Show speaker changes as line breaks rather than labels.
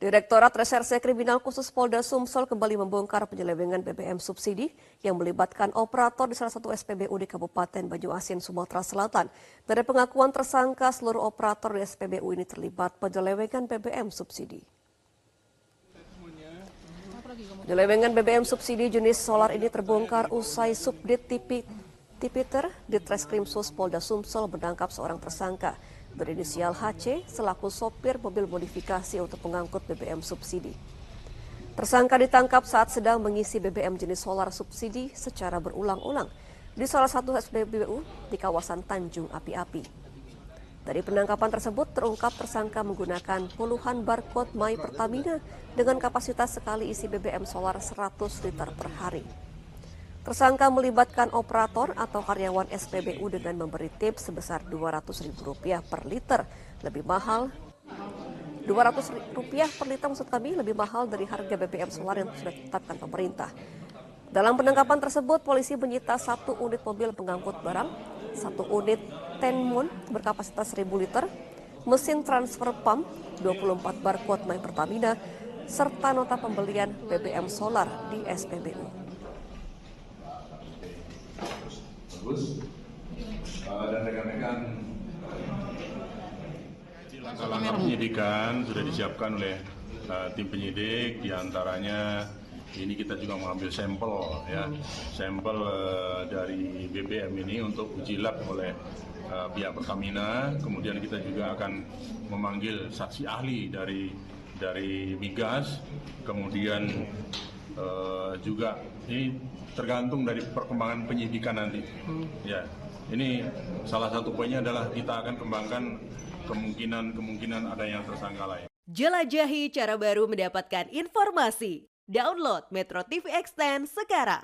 Direktorat Reserse Kriminal Khusus Polda Sumsel kembali membongkar penyelewengan BBM subsidi yang melibatkan operator di salah satu SPBU di Kabupaten Banyuasin, Sumatera Selatan. Dari pengakuan tersangka, seluruh operator di SPBU ini terlibat penyelewengan BBM subsidi. Penyelewengan BBM subsidi jenis solar ini terbongkar usai Subdit Tipi, Tipiter di Treskrimsus Polda Sumsel menangkap seorang tersangka berinisial HC selaku sopir mobil modifikasi untuk mengangkut BBM subsidi. Tersangka ditangkap saat sedang mengisi BBM jenis solar subsidi secara berulang-ulang di salah satu SPBU di kawasan Tanjung Api-Api. Dari penangkapan tersebut terungkap tersangka menggunakan puluhan barcode My Pertamina dengan kapasitas sekali isi BBM solar 100 liter per hari. Tersangka melibatkan operator atau karyawan SPBU dengan memberi tips sebesar Rp200.000 per liter, lebih mahal Rp200 per liter maksud kami lebih mahal dari harga BBM solar yang sudah ditetapkan pemerintah. Dalam penangkapan tersebut, polisi menyita satu unit mobil pengangkut barang, satu unit Tenmon berkapasitas 1000 liter, mesin transfer pump, 24 barcode My Pertamina, serta nota pembelian BBM solar di SPBU.
Bagus uh, dan rekan-rekan
langkah-langkah penyidikan sudah disiapkan oleh uh, tim penyidik di antaranya ini kita juga mengambil sampel ya. Sampel uh, dari BBM ini untuk uji lab oleh uh, pihak Pertamina. Kemudian kita juga akan memanggil saksi ahli dari dari migas. Kemudian juga ini tergantung dari perkembangan penyidikan nanti. Hmm. Ya, ini salah satu poinnya adalah kita akan kembangkan kemungkinan-kemungkinan ada yang tersangka lain.
Jelajahi cara baru mendapatkan informasi. Download Metro TV Extend sekarang.